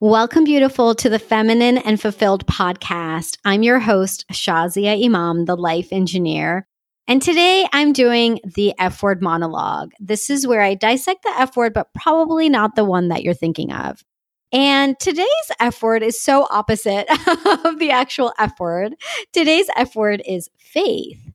Welcome, beautiful, to the Feminine and Fulfilled podcast. I'm your host, Shazia Imam, the life engineer. And today I'm doing the F word monologue. This is where I dissect the F word, but probably not the one that you're thinking of. And today's F word is so opposite of the actual F word. Today's F word is faith.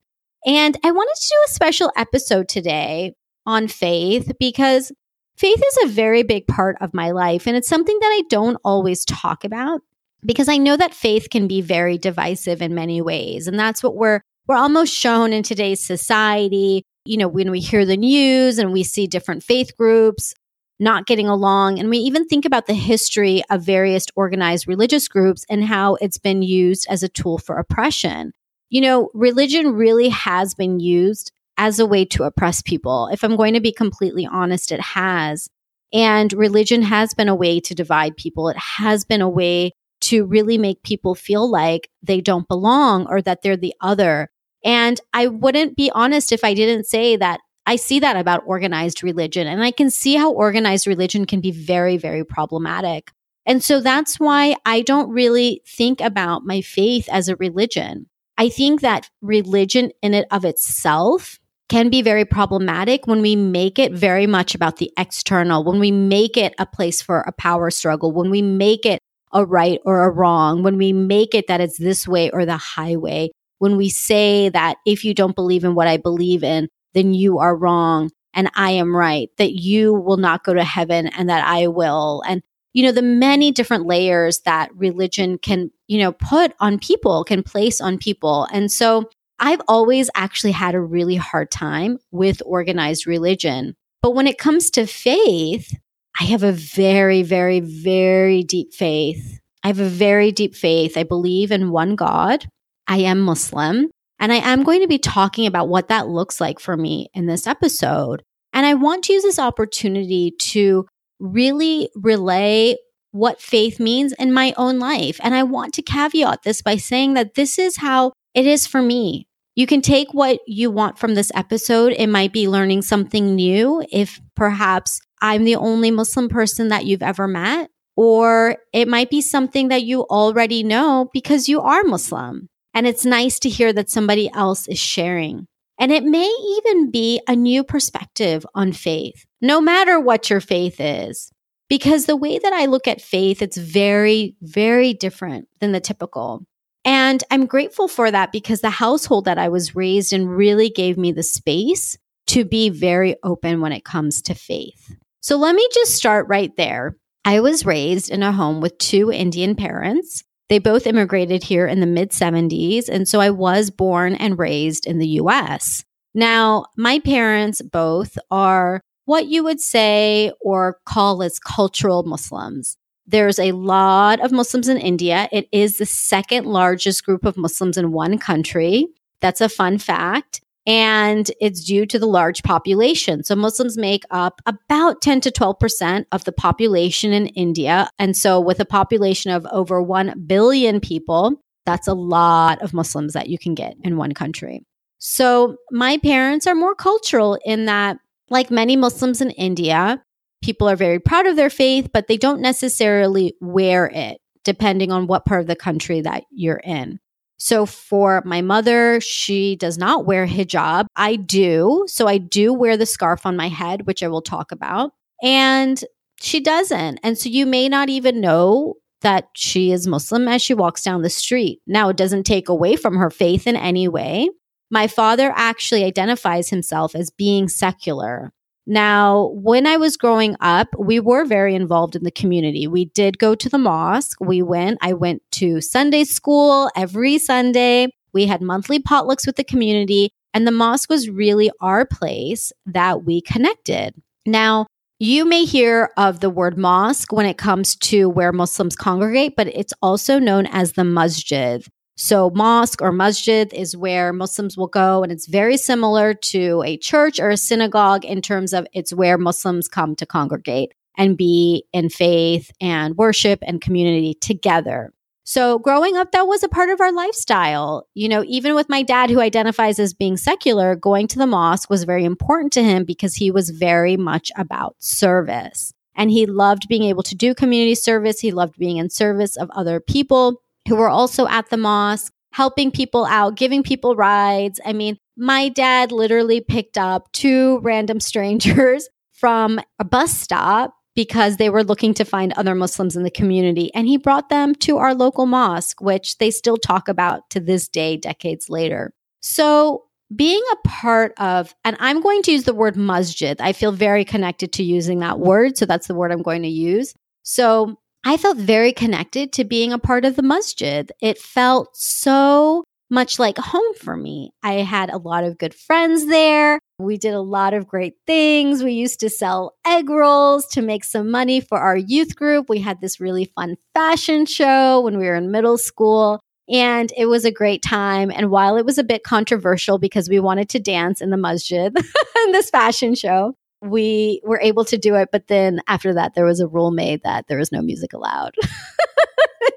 And I wanted to do a special episode today on faith because faith is a very big part of my life. And it's something that I don't always talk about because I know that faith can be very divisive in many ways. And that's what we're, we're almost shown in today's society. You know, when we hear the news and we see different faith groups not getting along, and we even think about the history of various organized religious groups and how it's been used as a tool for oppression. You know, religion really has been used as a way to oppress people. If I'm going to be completely honest, it has. And religion has been a way to divide people. It has been a way to really make people feel like they don't belong or that they're the other. And I wouldn't be honest if I didn't say that I see that about organized religion. And I can see how organized religion can be very, very problematic. And so that's why I don't really think about my faith as a religion. I think that religion in it of itself can be very problematic when we make it very much about the external, when we make it a place for a power struggle, when we make it a right or a wrong, when we make it that it's this way or the highway, when we say that if you don't believe in what I believe in, then you are wrong and I am right, that you will not go to heaven and that I will. And, you know, the many different layers that religion can, you know, put on people, can place on people. And so I've always actually had a really hard time with organized religion. But when it comes to faith, I have a very, very, very deep faith. I have a very deep faith. I believe in one God. I am Muslim. And I am going to be talking about what that looks like for me in this episode. And I want to use this opportunity to really relay what faith means in my own life. And I want to caveat this by saying that this is how it is for me. You can take what you want from this episode. It might be learning something new if perhaps I'm the only Muslim person that you've ever met, or it might be something that you already know because you are Muslim. And it's nice to hear that somebody else is sharing. And it may even be a new perspective on faith, no matter what your faith is. Because the way that I look at faith, it's very, very different than the typical. And I'm grateful for that because the household that I was raised in really gave me the space to be very open when it comes to faith. So let me just start right there. I was raised in a home with two Indian parents. They both immigrated here in the mid 70s. And so I was born and raised in the US. Now, my parents both are what you would say or call as cultural Muslims. There's a lot of Muslims in India. It is the second largest group of Muslims in one country. That's a fun fact. And it's due to the large population. So Muslims make up about 10 to 12% of the population in India. And so with a population of over 1 billion people, that's a lot of Muslims that you can get in one country. So my parents are more cultural in that, like many Muslims in India, people are very proud of their faith, but they don't necessarily wear it depending on what part of the country that you're in. So for my mother, she does not wear hijab. I do. So I do wear the scarf on my head, which I will talk about. And she doesn't. And so you may not even know that she is Muslim as she walks down the street. Now, it doesn't take away from her faith in any way. My father actually identifies himself as being secular. Now, when I was growing up, we were very involved in the community. We did go to the mosque. We went, I went to Sunday school every Sunday. We had monthly potlucks with the community, and the mosque was really our place that we connected. Now, you may hear of the word mosque when it comes to where Muslims congregate, but it's also known as the masjid. So, mosque or masjid is where Muslims will go, and it's very similar to a church or a synagogue in terms of it's where Muslims come to congregate and be in faith and worship and community together. So, growing up, that was a part of our lifestyle. You know, even with my dad, who identifies as being secular, going to the mosque was very important to him because he was very much about service. And he loved being able to do community service. He loved being in service of other people who were also at the mosque, helping people out, giving people rides. I mean, my dad literally picked up two random strangers from a bus stop because they were looking to find other Muslims in the community. And he brought them to our local mosque, which they still talk about to this day, decades later. So, being a part of, and I'm going to use the word masjid. I feel very connected to using that word. So, that's the word I'm going to use. So, I felt very connected to being a part of the masjid. It felt so much like home for me. I had a lot of good friends there. We did a lot of great things. We used to sell egg rolls to make some money for our youth group. We had this really fun fashion show when we were in middle school. And it was a great time. And while it was a bit controversial because we wanted to dance in the masjid in this fashion show, we were able to do it. But then after that, there was a rule made that there was no music allowed.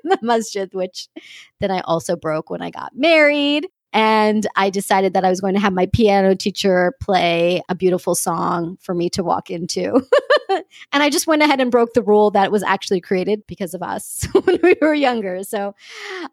In the masjid, which then I also broke when I got married. And I decided that I was going to have my piano teacher play a beautiful song for me to walk into. and I just went ahead and broke the rule that was actually created because of us when we were younger. So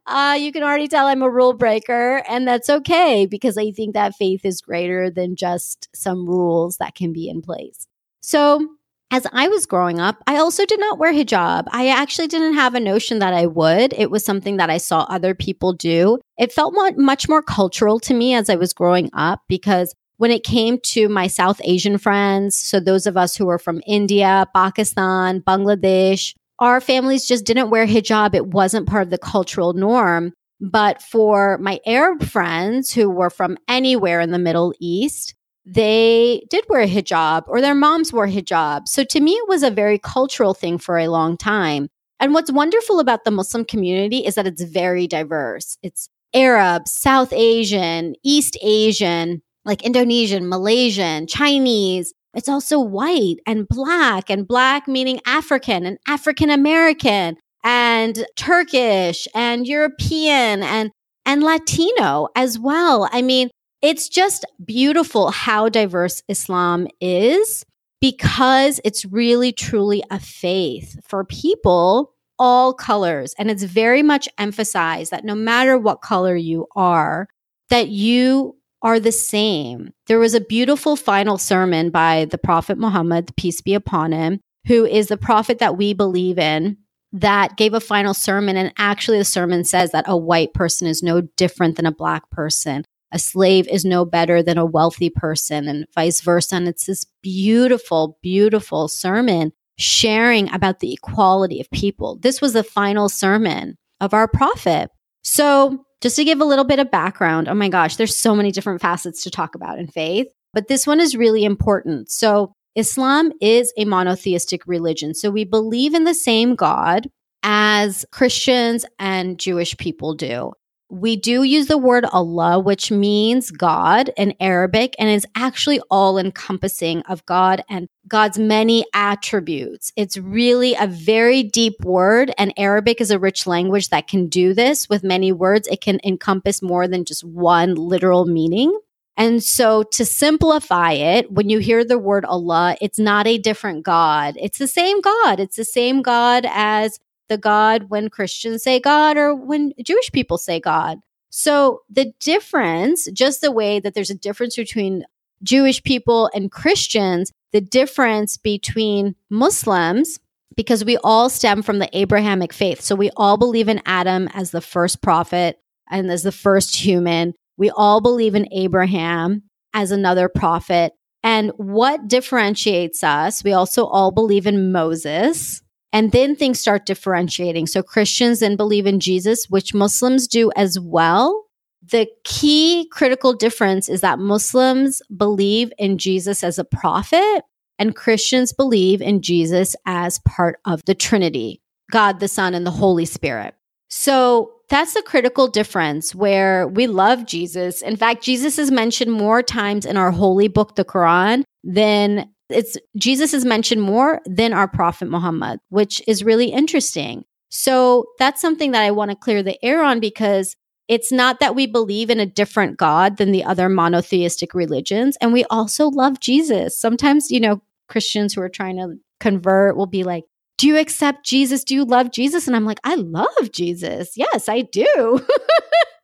uh, you can already tell I'm a rule breaker, and that's okay because I think that faith is greater than just some rules that can be in place. So as I was growing up, I also did not wear hijab. I actually didn't have a notion that I would. It was something that I saw other people do. It felt much more cultural to me as I was growing up because when it came to my South Asian friends, so those of us who were from India, Pakistan, Bangladesh, our families just didn't wear hijab. It wasn't part of the cultural norm. But for my Arab friends who were from anywhere in the Middle East, they did wear a hijab or their moms wore hijab. So to me, it was a very cultural thing for a long time. And what's wonderful about the Muslim community is that it's very diverse. It's Arab, South Asian, East Asian, like Indonesian, Malaysian, Chinese. It's also white and black, and black meaning African and African American and Turkish and European and and Latino as well. I mean, it's just beautiful how diverse Islam is because it's really truly a faith for people all colors. And it's very much emphasized that no matter what color you are that you are the same. There was a beautiful final sermon by the prophet Muhammad peace be upon him who is the prophet that we believe in that gave a final sermon. And actually the sermon says that a white person is no different than a black person a slave is no better than a wealthy person and vice versa. And it's this beautiful, beautiful sermon sharing about the equality of people. This was the final sermon of our prophet. So, just to give a little bit of background, oh my gosh, there's so many different facets to talk about in faith, but this one is really important. So, Islam is a monotheistic religion. So, we believe in the same God as Christians and Jewish people do we do use the word Allah, which means God in Arabic and is actually all encompassing of God and God's many attributes. It's really a very deep word, and Arabic is a rich language that can do this with many words. It can encompass more than just one literal meaning. And so, to simplify it, when you hear the word Allah, it's not a different God. It's the same God. It's the same God as the God when Christians say God or when Jewish people say God. So the difference, just the way that there's a difference between Jewish people and Christians, the difference between Muslims, because we all stem from the Abrahamic faith. So we all believe in Adam as the first prophet and as the first human. We all believe in Abraham as another prophet. And what differentiates us, we also all believe in Moses and then things start differentiating. So Christians then believe in Jesus, which Muslims do as well. The key critical difference is that Muslims believe in Jesus as a prophet and Christians believe in Jesus as part of the Trinity, God, the Son, and the Holy Spirit. So that's the critical difference where we love Jesus. In fact, Jesus is mentioned more times in our holy book, the Quran, than it's Jesus is mentioned more than our prophet Muhammad, which is really interesting. So that's something that I want to clear the air on because it's not that we believe in a different God than the other monotheistic religions. And we also love Jesus. Sometimes, you know, Christians who are trying to convert will be like, Do you accept Jesus? Do you love Jesus? And I'm like, I love Jesus. Yes, I do.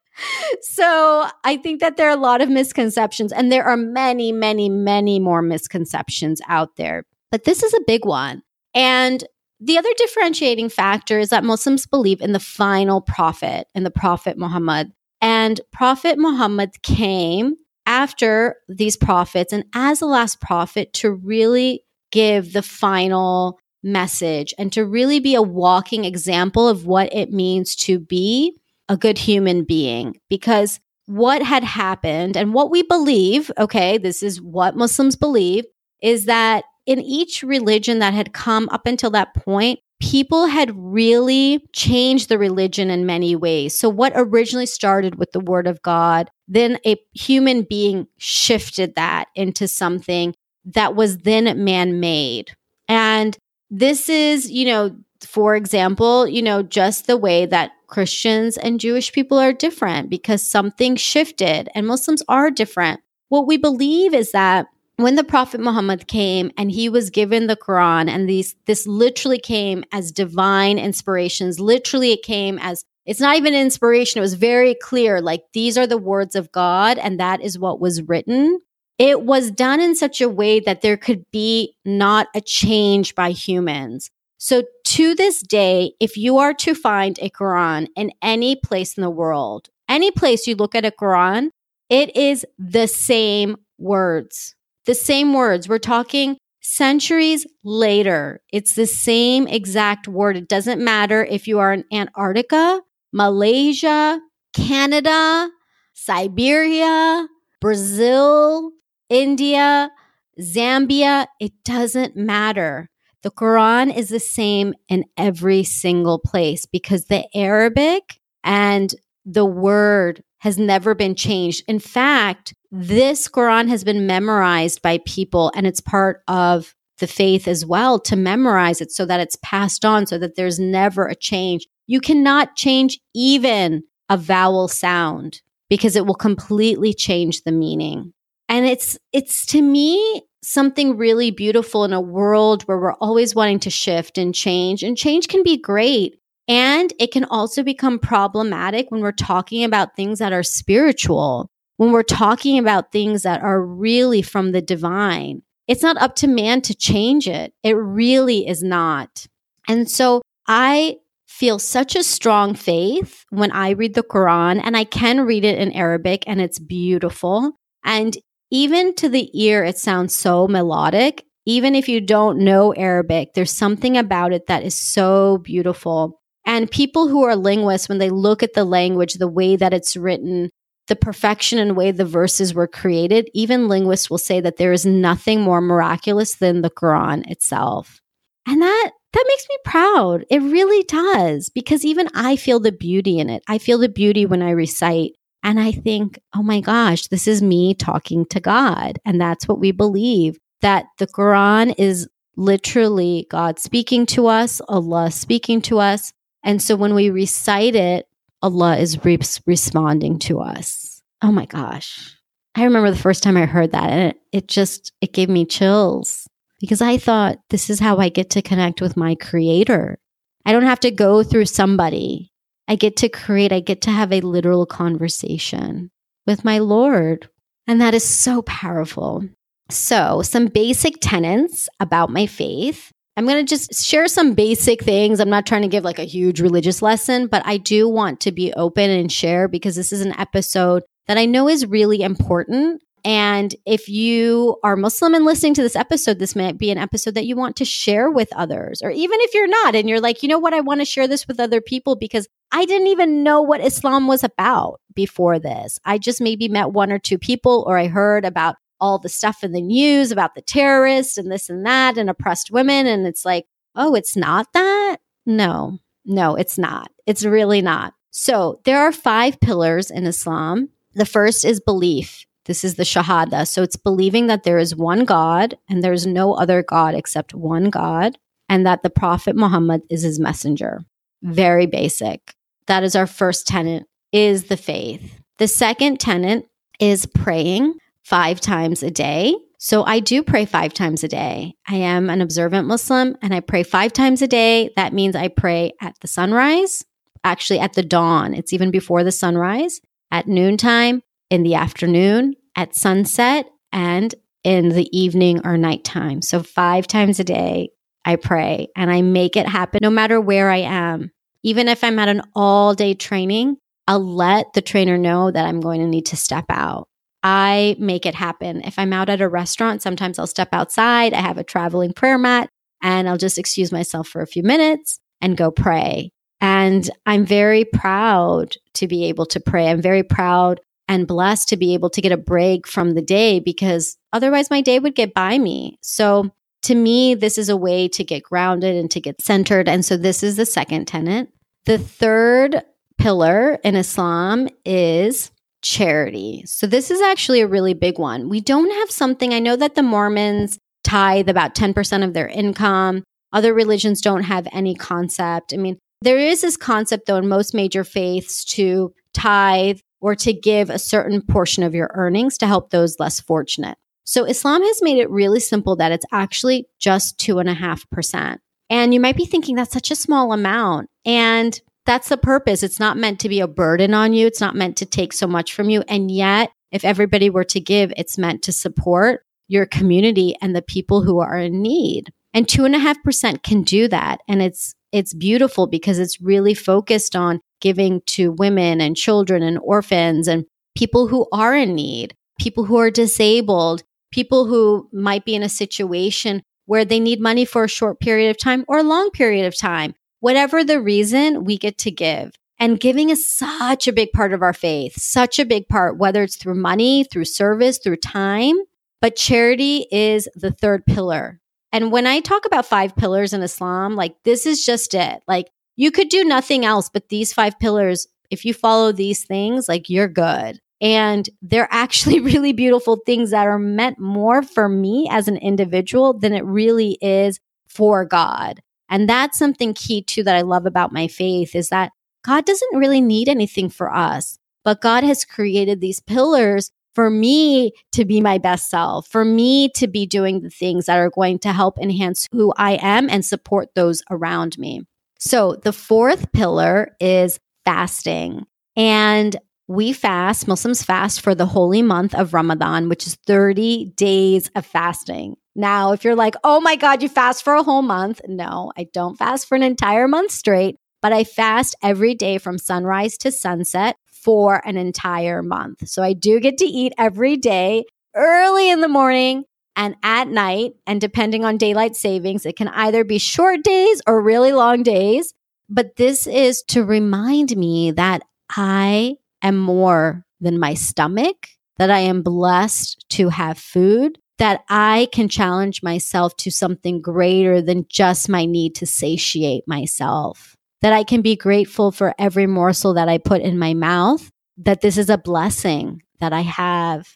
so I think that there are a lot of misconceptions, and there are many, many, many more misconceptions out there. But this is a big one. And the other differentiating factor is that Muslims believe in the final prophet, in the Prophet Muhammad. And Prophet Muhammad came after these prophets and as the last prophet to really give the final message and to really be a walking example of what it means to be a good human being. Because what had happened and what we believe, okay, this is what Muslims believe, is that in each religion that had come up until that point, people had really changed the religion in many ways. So, what originally started with the word of God, then a human being shifted that into something that was then man made. And this is, you know, for example, you know, just the way that Christians and Jewish people are different because something shifted and Muslims are different. What we believe is that when the prophet muhammad came and he was given the quran and these this literally came as divine inspirations literally it came as it's not even inspiration it was very clear like these are the words of god and that is what was written it was done in such a way that there could be not a change by humans so to this day if you are to find a quran in any place in the world any place you look at a quran it is the same words the same words. We're talking centuries later. It's the same exact word. It doesn't matter if you are in Antarctica, Malaysia, Canada, Siberia, Brazil, India, Zambia. It doesn't matter. The Quran is the same in every single place because the Arabic and the word has never been changed. In fact, this Quran has been memorized by people and it's part of the faith as well to memorize it so that it's passed on so that there's never a change. You cannot change even a vowel sound because it will completely change the meaning. And it's it's to me something really beautiful in a world where we're always wanting to shift and change and change can be great and it can also become problematic when we're talking about things that are spiritual when we're talking about things that are really from the divine, it's not up to man to change it. It really is not. And so I feel such a strong faith when I read the Quran, and I can read it in Arabic, and it's beautiful. And even to the ear, it sounds so melodic. Even if you don't know Arabic, there's something about it that is so beautiful. And people who are linguists, when they look at the language, the way that it's written, the perfection and way the verses were created, even linguists will say that there is nothing more miraculous than the Quran itself. And that that makes me proud. It really does because even I feel the beauty in it. I feel the beauty when I recite and I think, "Oh my gosh, this is me talking to God." And that's what we believe that the Quran is literally God speaking to us, Allah speaking to us. And so when we recite it, Allah is re- responding to us. Oh my gosh. I remember the first time I heard that and it, it just it gave me chills because I thought this is how I get to connect with my creator. I don't have to go through somebody. I get to create, I get to have a literal conversation with my Lord. And that is so powerful. So, some basic tenets about my faith I'm going to just share some basic things. I'm not trying to give like a huge religious lesson, but I do want to be open and share because this is an episode that I know is really important. And if you are Muslim and listening to this episode, this might be an episode that you want to share with others. Or even if you're not and you're like, you know what, I want to share this with other people because I didn't even know what Islam was about before this. I just maybe met one or two people or I heard about all the stuff in the news about the terrorists and this and that and oppressed women. And it's like, oh, it's not that? No, no, it's not. It's really not. So there are five pillars in Islam. The first is belief. This is the Shahada. So it's believing that there is one God and there's no other God except one God and that the Prophet Muhammad is his messenger. Very basic. That is our first tenet is the faith. The second tenet is praying five times a day. So I do pray five times a day. I am an observant Muslim and I pray five times a day. That means I pray at the sunrise, actually at the dawn. It's even before the sunrise, at noontime, in the afternoon, at sunset, and in the evening or nighttime. So five times a day, I pray and I make it happen no matter where I am. Even if I'm at an all day training, I'll let the trainer know that I'm going to need to step out. I make it happen. If I'm out at a restaurant, sometimes I'll step outside. I have a traveling prayer mat and I'll just excuse myself for a few minutes and go pray. And I'm very proud to be able to pray. I'm very proud and blessed to be able to get a break from the day because otherwise my day would get by me. So to me, this is a way to get grounded and to get centered. And so this is the second tenet. The third pillar in Islam is charity. So this is actually a really big one. We don't have something, I know that the Mormons tithe about 10% of their income. Other religions don't have any concept. I mean, there is this concept, though, in most major faiths to tithe or to give a certain portion of your earnings to help those less fortunate. So Islam has made it really simple that it's actually just two and a half percent. And you might be thinking that's such a small amount. And that's the purpose. It's not meant to be a burden on you. It's not meant to take so much from you. And yet, if everybody were to give, it's meant to support your community and the people who are in need. And two and a half percent can do that. And it's it's beautiful because it's really focused on giving to women and children and orphans and people who are in need, people who are disabled, people who might be in a situation where they need money for a short period of time or a long period of time. Whatever the reason, we get to give. And giving is such a big part of our faith, such a big part, whether it's through money, through service, through time. But charity is the third pillar. And when I talk about five pillars in Islam, like this is just it. Like you could do nothing else, but these five pillars, if you follow these things, like you're good. And they're actually really beautiful things that are meant more for me as an individual than it really is for God. And that's something key too that I love about my faith is that God doesn't really need anything for us, but God has created these pillars for me to be my best self, for me to be doing the things that are going to help enhance who I am and support those around me. So the fourth pillar is fasting. And we fast, Muslims fast for the holy month of Ramadan, which is 30 days of fasting. Now, if you're like, oh my God, you fast for a whole month. No, I don't fast for an entire month straight, but I fast every day from sunrise to sunset for an entire month. So I do get to eat every day early in the morning and at night. And depending on daylight savings, it can either be short days or really long days. But this is to remind me that I am more than my stomach, that I am blessed to have food, that I can challenge myself to something greater than just my need to satiate myself, that I can be grateful for every morsel that I put in my mouth, that this is a blessing that I have.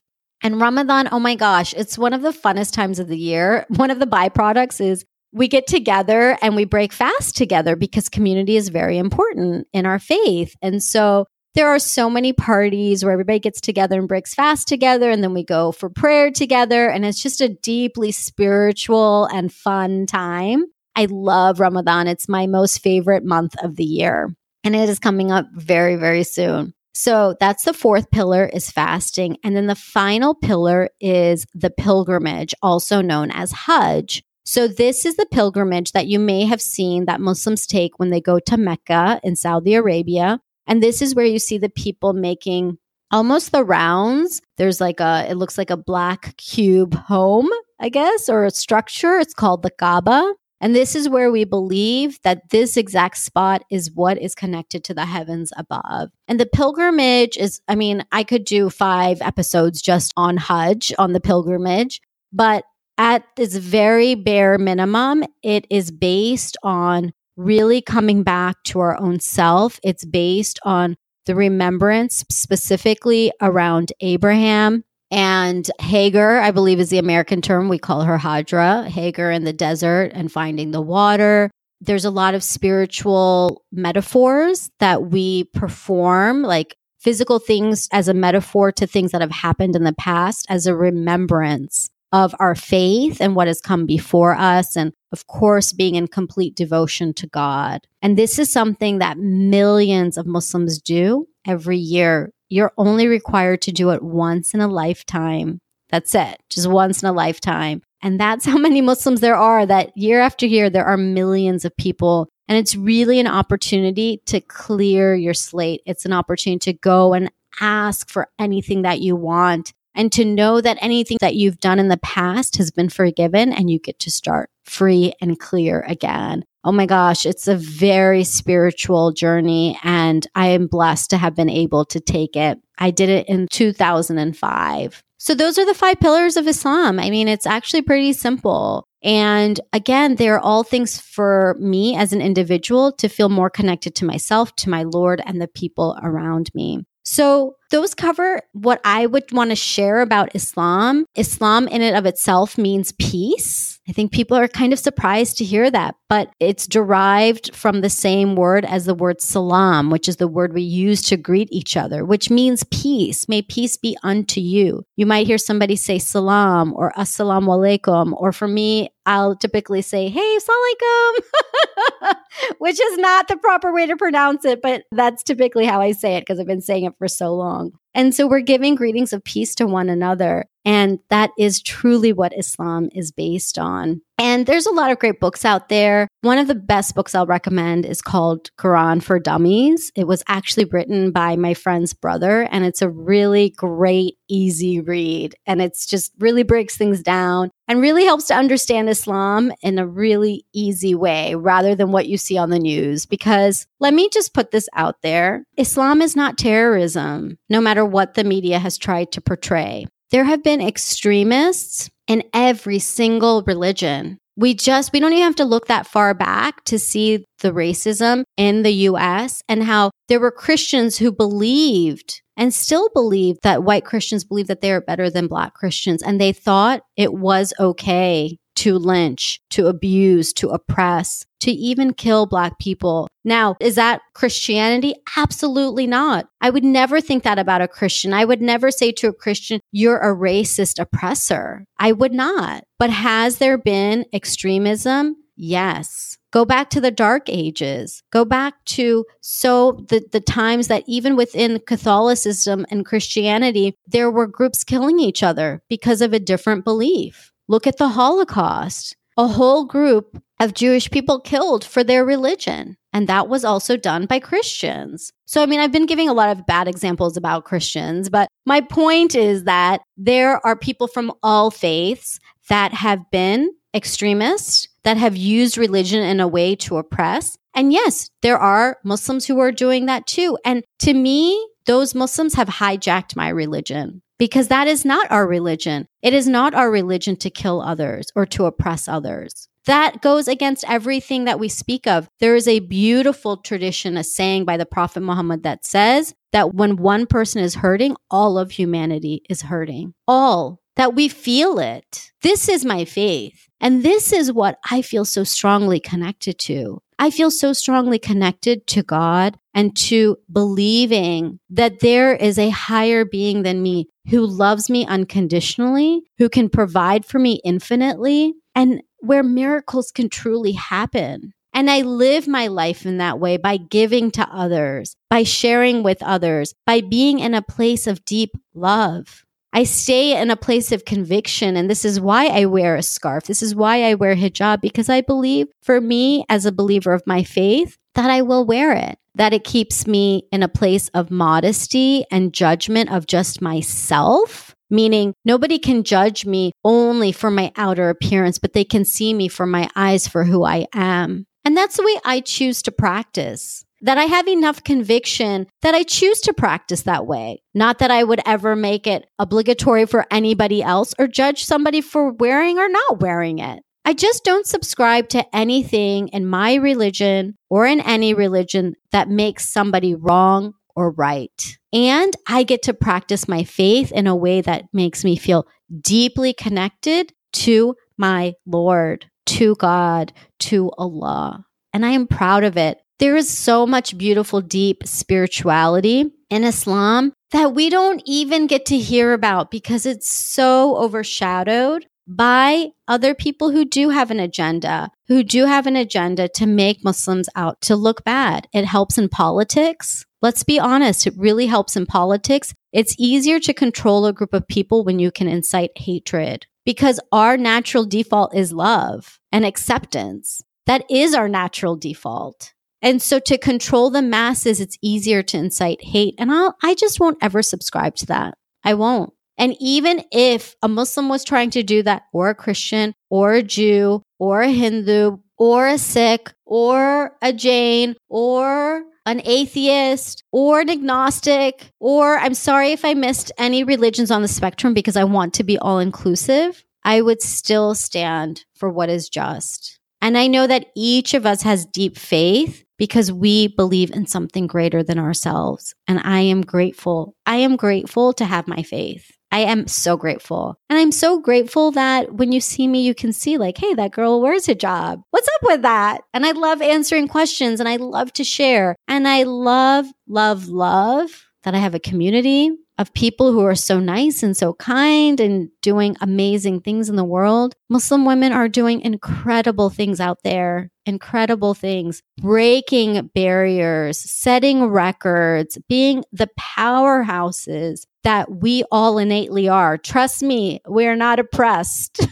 And Ramadan, oh my gosh, it's one of the funnest times of the year. One of the byproducts is we get together and we break fast together because community is very important in our faith. And so there are so many parties where everybody gets together and breaks fast together and then we go for prayer together and it's just a deeply spiritual and fun time. I love Ramadan. It's my most favorite month of the year and it is coming up very very soon. So that's the fourth pillar is fasting and then the final pillar is the pilgrimage also known as Hajj. So this is the pilgrimage that you may have seen that Muslims take when they go to Mecca in Saudi Arabia and this is where you see the people making almost the rounds. There's like a, it looks like a black cube home, I guess, or a structure. It's called the Kaaba. And this is where we believe that this exact spot is what is connected to the heavens above. And the pilgrimage is, I mean, I could do five episodes just on Hajj, on the pilgrimage, but at this very bare minimum, it is based on really coming back to our own self. It's based on the remembrance specifically around Abraham and Hagar, I believe is the American term. We call her Hajra, Hagar in the desert and finding the water. There's a lot of spiritual metaphors that we perform, like physical things as a metaphor to things that have happened in the past, as a remembrance of our faith and what has come before us. And of course, being in complete devotion to God. And this is something that millions of Muslims do every year. You're only required to do it once in a lifetime. That's it, just once in a lifetime. And that's how many Muslims there are that year after year, there are millions of people. And it's really an opportunity to clear your slate. It's an opportunity to go and ask for anything that you want and to know that anything that you've done in the past has been forgiven and you get to start free and clear again. Oh my gosh, it's a very spiritual journey and I am blessed to have been able to take it. I did it in 2005. So those are the five pillars of Islam. I mean, it's actually pretty simple. And again, they're all things for me as an individual to feel more connected to myself, to my Lord, and the people around me. So those cover what I would want to share about Islam. Islam in and of itself means peace. I think people are kind of surprised to hear that, but it's derived from the same word as the word salam, which is the word we use to greet each other, which means peace. May peace be unto you. You might hear somebody say salam or assalamu alaikum, or for me, I'll typically say, hey, alaikum, which is not the proper way to pronounce it, but that's typically how I say it because I've been saying it for so long. And so we're giving greetings of peace to one another. And that is truly what Islam is based on. And there's a lot of great books out there. One of the best books I'll recommend is called Quran for Dummies. It was actually written by my friend's brother, and it's a really great, easy read. And it's just really breaks things down and really helps to understand Islam in a really easy way rather than what you see on the news. Because let me just put this out there Islam is not terrorism, no matter what the media has tried to portray. There have been extremists in every single religion. We just, we don't even have to look that far back to see the racism in the US and how there were Christians who believed and still believe that white Christians believe that they are better than black Christians. And they thought it was okay to lynch, to abuse, to oppress, to even kill Black people. Now, is that Christianity? Absolutely not. I would never think that about a Christian. I would never say to a Christian, you're a racist oppressor. I would not. But has there been extremism? Yes. Go back to the dark ages. Go back to so the, the times that even within Catholicism and Christianity, there were groups killing each other because of a different belief. Look at the Holocaust. A whole group of Jewish people killed for their religion. And that was also done by Christians. So, I mean, I've been giving a lot of bad examples about Christians, but my point is that there are people from all faiths that have been extremists, that have used religion in a way to oppress. And yes, there are Muslims who are doing that too. And to me, those Muslims have hijacked my religion because that is not our religion. It is not our religion to kill others or to oppress others. That goes against everything that we speak of. There is a beautiful tradition, a saying by the Prophet Muhammad that says that when one person is hurting, all of humanity is hurting. All that we feel it. This is my faith. And this is what I feel so strongly connected to. I feel so strongly connected to God and to believing that there is a higher being than me who loves me unconditionally, who can provide for me infinitely, and where miracles can truly happen. And I live my life in that way by giving to others, by sharing with others, by being in a place of deep love. I stay in a place of conviction. And this is why I wear a scarf. This is why I wear hijab, because I believe for me, as a believer of my faith, that I will wear it, that it keeps me in a place of modesty and judgment of just myself. Meaning, nobody can judge me only for my outer appearance, but they can see me for my eyes for who I am. And that's the way I choose to practice that I have enough conviction that I choose to practice that way. Not that I would ever make it obligatory for anybody else or judge somebody for wearing or not wearing it. I just don't subscribe to anything in my religion or in any religion that makes somebody wrong or right. And I get to practice my faith in a way that makes me feel deeply connected to my Lord, to God, to Allah. And I am proud of it. There is so much beautiful, deep spirituality in Islam that we don't even get to hear about because it's so overshadowed by other people who do have an agenda, who do have an agenda to make Muslims out to look bad. It helps in politics. Let's be honest, it really helps in politics. It's easier to control a group of people when you can incite hatred because our natural default is love and acceptance. That is our natural default. And so to control the masses, it's easier to incite hate. And I'll, I just won't ever subscribe to that. I won't. And even if a Muslim was trying to do that, or a Christian, or a Jew, or a Hindu, or a Sikh, or a Jain, or an atheist, or an agnostic, or I'm sorry if I missed any religions on the spectrum because I want to be all inclusive, I would still stand for what is just. And I know that each of us has deep faith because we believe in something greater than ourselves. And I am grateful. I am grateful to have my faith. I am so grateful. And I'm so grateful that when you see me, you can see, like, hey, that girl wears hijab. What's up with that? And I love answering questions and I love to share. And I love, love, love that I have a community of people who are so nice and so kind and doing amazing things in the world. Muslim women are doing incredible things out there, incredible things, breaking barriers, setting records, being the powerhouses that we all innately are. Trust me, we're not oppressed.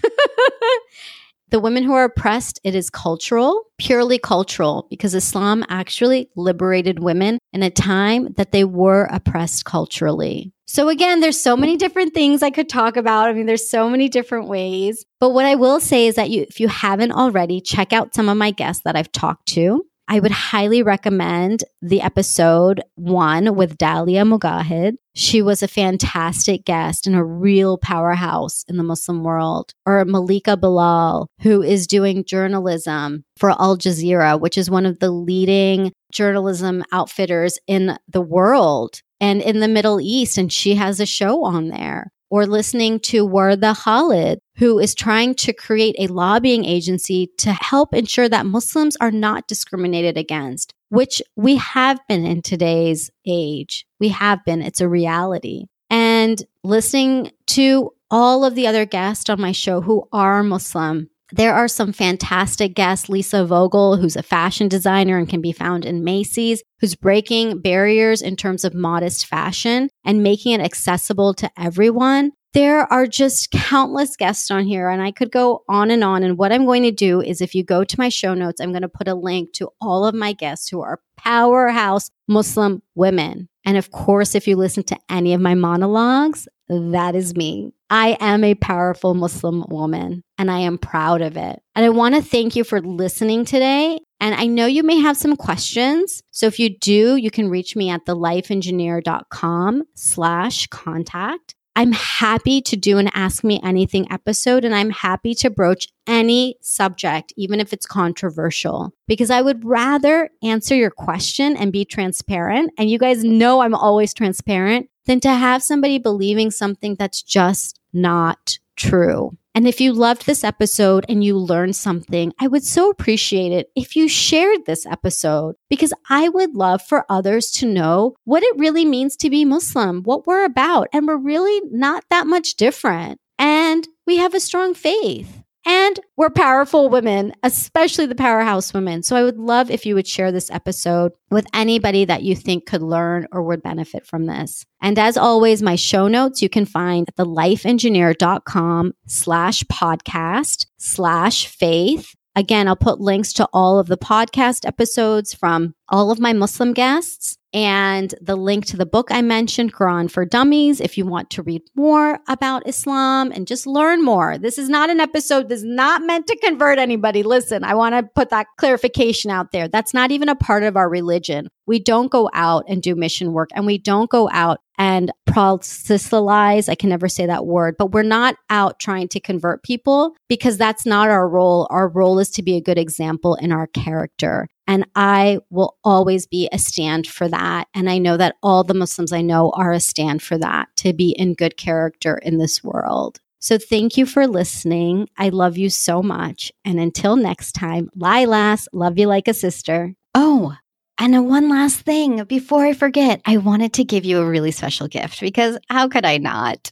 the women who are oppressed, it is cultural, purely cultural, because Islam actually liberated women in a time that they were oppressed culturally. So again, there's so many different things I could talk about. I mean, there's so many different ways. But what I will say is that you, if you haven't already, check out some of my guests that I've talked to. I would highly recommend the episode one with Dalia Mogahed. She was a fantastic guest and a real powerhouse in the Muslim world. Or Malika Bilal, who is doing journalism for Al Jazeera, which is one of the leading journalism outfitters in the world and in the Middle East. And she has a show on there or listening to Warda Khalid, who is trying to create a lobbying agency to help ensure that Muslims are not discriminated against, which we have been in today's age. We have been, it's a reality. And listening to all of the other guests on my show who are Muslim there are some fantastic guests. Lisa Vogl, who's a fashion designer and can be found in Macy's, who's breaking barriers in terms of modest fashion and making it accessible to everyone. There are just countless guests on here, and I could go on and on. And what I'm going to do is, if you go to my show notes, I'm going to put a link to all of my guests who are powerhouse Muslim women. And of course, if you listen to any of my monologues, that is me. I am a powerful Muslim woman and I am proud of it. And I want to thank you for listening today. And I know you may have some questions. So if you do, you can reach me at thelifeengineer.com slash contact. I'm happy to do an Ask Me Anything episode, and I'm happy to broach any subject, even if it's controversial, because I would rather answer your question and be transparent. And you guys know I'm always transparent than to have somebody believing something that's just not true. And if you loved this episode and you learned something, I would so appreciate it if you shared this episode because I would love for others to know what it really means to be Muslim, what we're about. And we're really not that much different. And we have a strong faith. And we're powerful women, especially the powerhouse women. So I would love if you would share this episode with anybody that you think could learn or would benefit from this. And as always, my show notes you can find at thelifeengineer.com slash podcast slash faith. Again, I'll put links to all of the podcast episodes from all of my Muslim guests and the link to the book I mentioned, Quran for Dummies, if you want to read more about Islam and just learn more. This is not an episode that's not meant to convert anybody. Listen, I want to put that clarification out there. That's not even a part of our religion. We don't go out and do mission work and we don't go out and proselytize. I can never say that word, but we're not out trying to convert people because that's not our role. Our role is to be a good example in our character. And I will always be a stand for that. And I know that all the Muslims I know are a stand for that to be in good character in this world. So thank you for listening. I love you so much. And until next time, Lilas, love you like a sister. Oh, and one last thing before I forget, I wanted to give you a really special gift because how could I not?